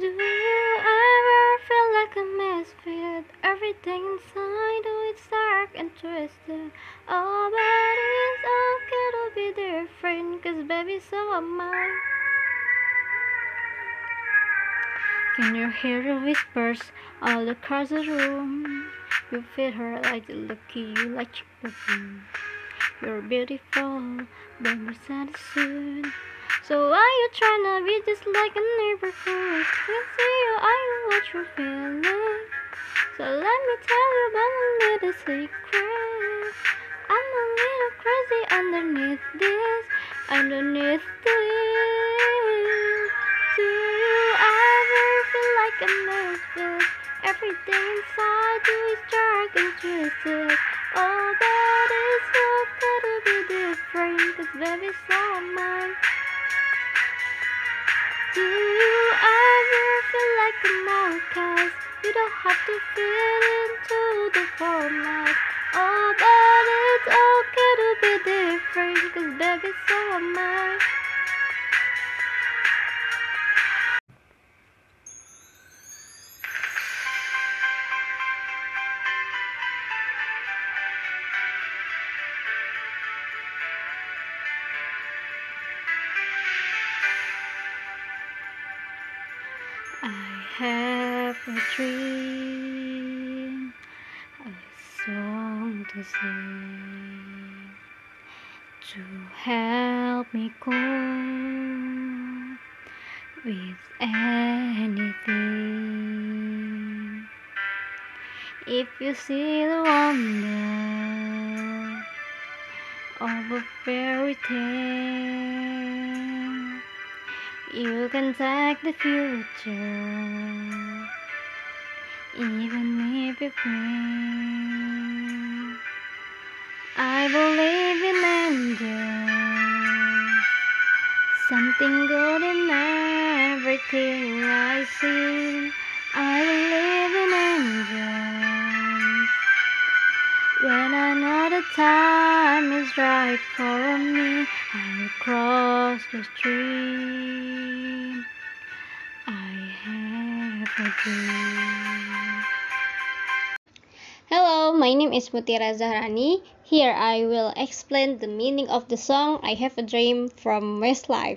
Do you ever feel like a misfit? Everything inside oh, you is dark and twisted. Oh, but it's okay to be different, cause baby, so am I. Can you hear the whispers all across the room? You feel her like the lucky you like perfume. You're beautiful, but misunderstood. So why you tryna be just like a neighbor neighborhood? Can see you, I know what you're feeling. So let me tell you about my little secret. I'm a little crazy underneath this, underneath this. Do you ever feel like a misfit? Everything inside you is dark and twisted. Oh, but it's okay to be different, cause baby, so am feel like an? You don't have to fit into the format. Oh, but it's okay to be different, cause baby, so am I. have a dream, a song to sing, to help me cope with anything. If you see the wonder of a fairy tale. You can take the future, even if you fail. I believe in angels, something good in everything I see. I believe in angels. When I know the time is right for me, I'll cross the stream. Hello, my name is Mutira Zahrani. Here I will explain the meaning of the song I Have a Dream from Westlife.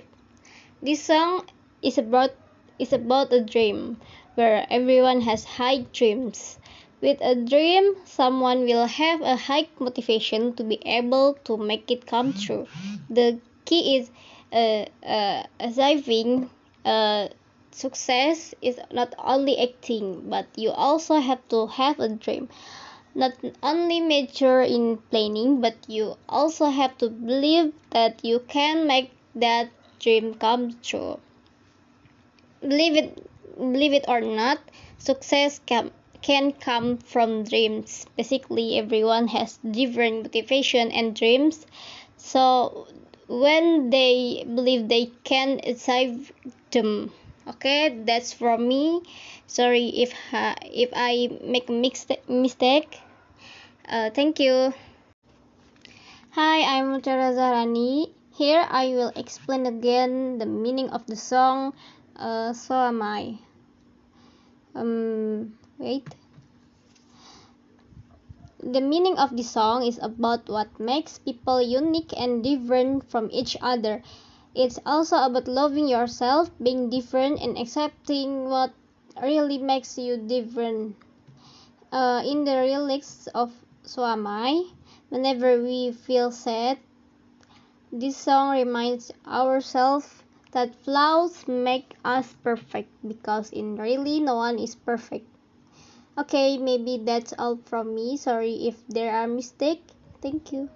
This song is about is about a dream where everyone has high dreams. With a dream, someone will have a high motivation to be able to make it come true. The key is uh, uh, achieving uh, success is not only acting, but you also have to have a dream. Not only major in planning, but you also have to believe that you can make that dream come true. Believe it, believe it or not, success can can come from dreams. Basically, everyone has different motivation and dreams. So when they believe they can achieve them, okay, that's from me. Sorry if uh, if I make a mistake. Uh, thank you. Hi, I'm Mutara Zahrani. Here I will explain again the meaning of the song uh, So Am I. Um, wait. The meaning of the song is about what makes people unique and different from each other. It's also about loving yourself, being different, and accepting what really makes you different. Uh, in the lyrics of So Am I, whenever we feel sad, this song reminds ourselves that flaws make us perfect because in really no one is perfect. Okay, maybe that's all from me. Sorry if there are mistakes. Thank you.